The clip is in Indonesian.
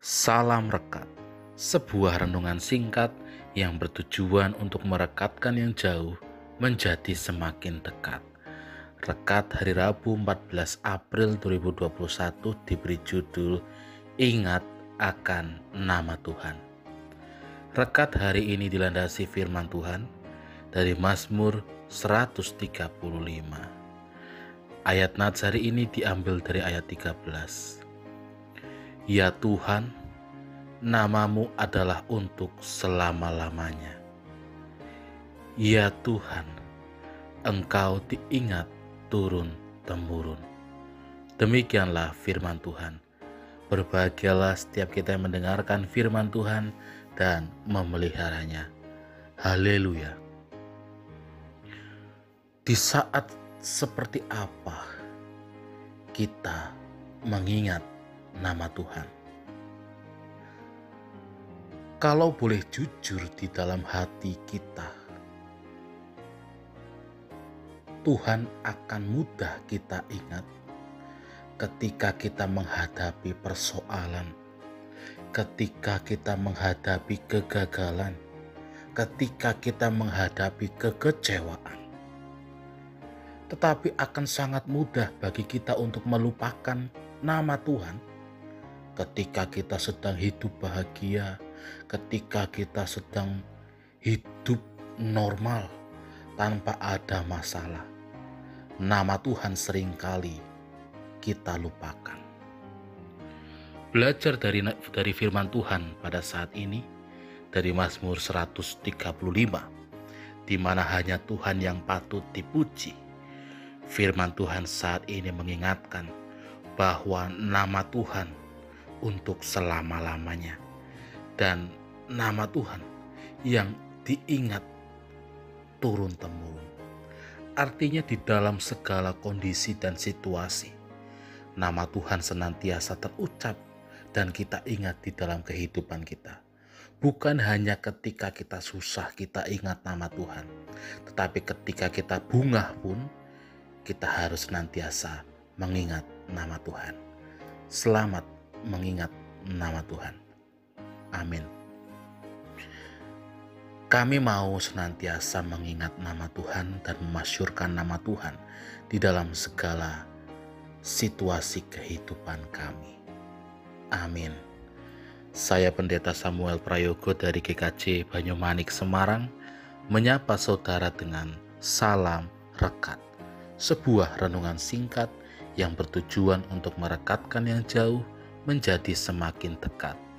Salam Rekat, sebuah renungan singkat yang bertujuan untuk merekatkan yang jauh menjadi semakin dekat. Rekat hari Rabu 14 April 2021 diberi judul Ingat akan nama Tuhan. Rekat hari ini dilandasi firman Tuhan dari Mazmur 135. Ayat nats hari ini diambil dari ayat 13. Ya Tuhan, namamu adalah untuk selama-lamanya. Ya Tuhan, Engkau diingat turun-temurun. Demikianlah firman Tuhan. Berbahagialah setiap kita yang mendengarkan firman Tuhan dan memeliharanya. Haleluya. Di saat seperti apa kita mengingat nama Tuhan? Kalau boleh jujur di dalam hati kita, Tuhan akan mudah kita ingat ketika kita menghadapi persoalan, ketika kita menghadapi kegagalan, ketika kita menghadapi kekecewaan. Tetapi akan sangat mudah bagi kita untuk melupakan nama Tuhan ketika kita sedang hidup bahagia, ketika kita sedang hidup normal tanpa ada masalah. Nama Tuhan sering kali kita lupakan. Belajar dari dari firman Tuhan pada saat ini dari Mazmur 135 di mana hanya Tuhan yang patut dipuji. Firman Tuhan saat ini mengingatkan bahwa nama Tuhan untuk selama-lamanya dan nama Tuhan yang diingat turun-temurun. Artinya di dalam segala kondisi dan situasi, nama Tuhan senantiasa terucap dan kita ingat di dalam kehidupan kita. Bukan hanya ketika kita susah kita ingat nama Tuhan, tetapi ketika kita bungah pun kita harus senantiasa mengingat nama Tuhan. Selamat mengingat nama Tuhan. Amin. Kami mau senantiasa mengingat nama Tuhan dan memasyurkan nama Tuhan di dalam segala situasi kehidupan kami. Amin. Saya Pendeta Samuel Prayogo dari GKJ Banyumanik Semarang menyapa saudara dengan salam rekat sebuah renungan singkat yang bertujuan untuk merekatkan yang jauh menjadi semakin dekat.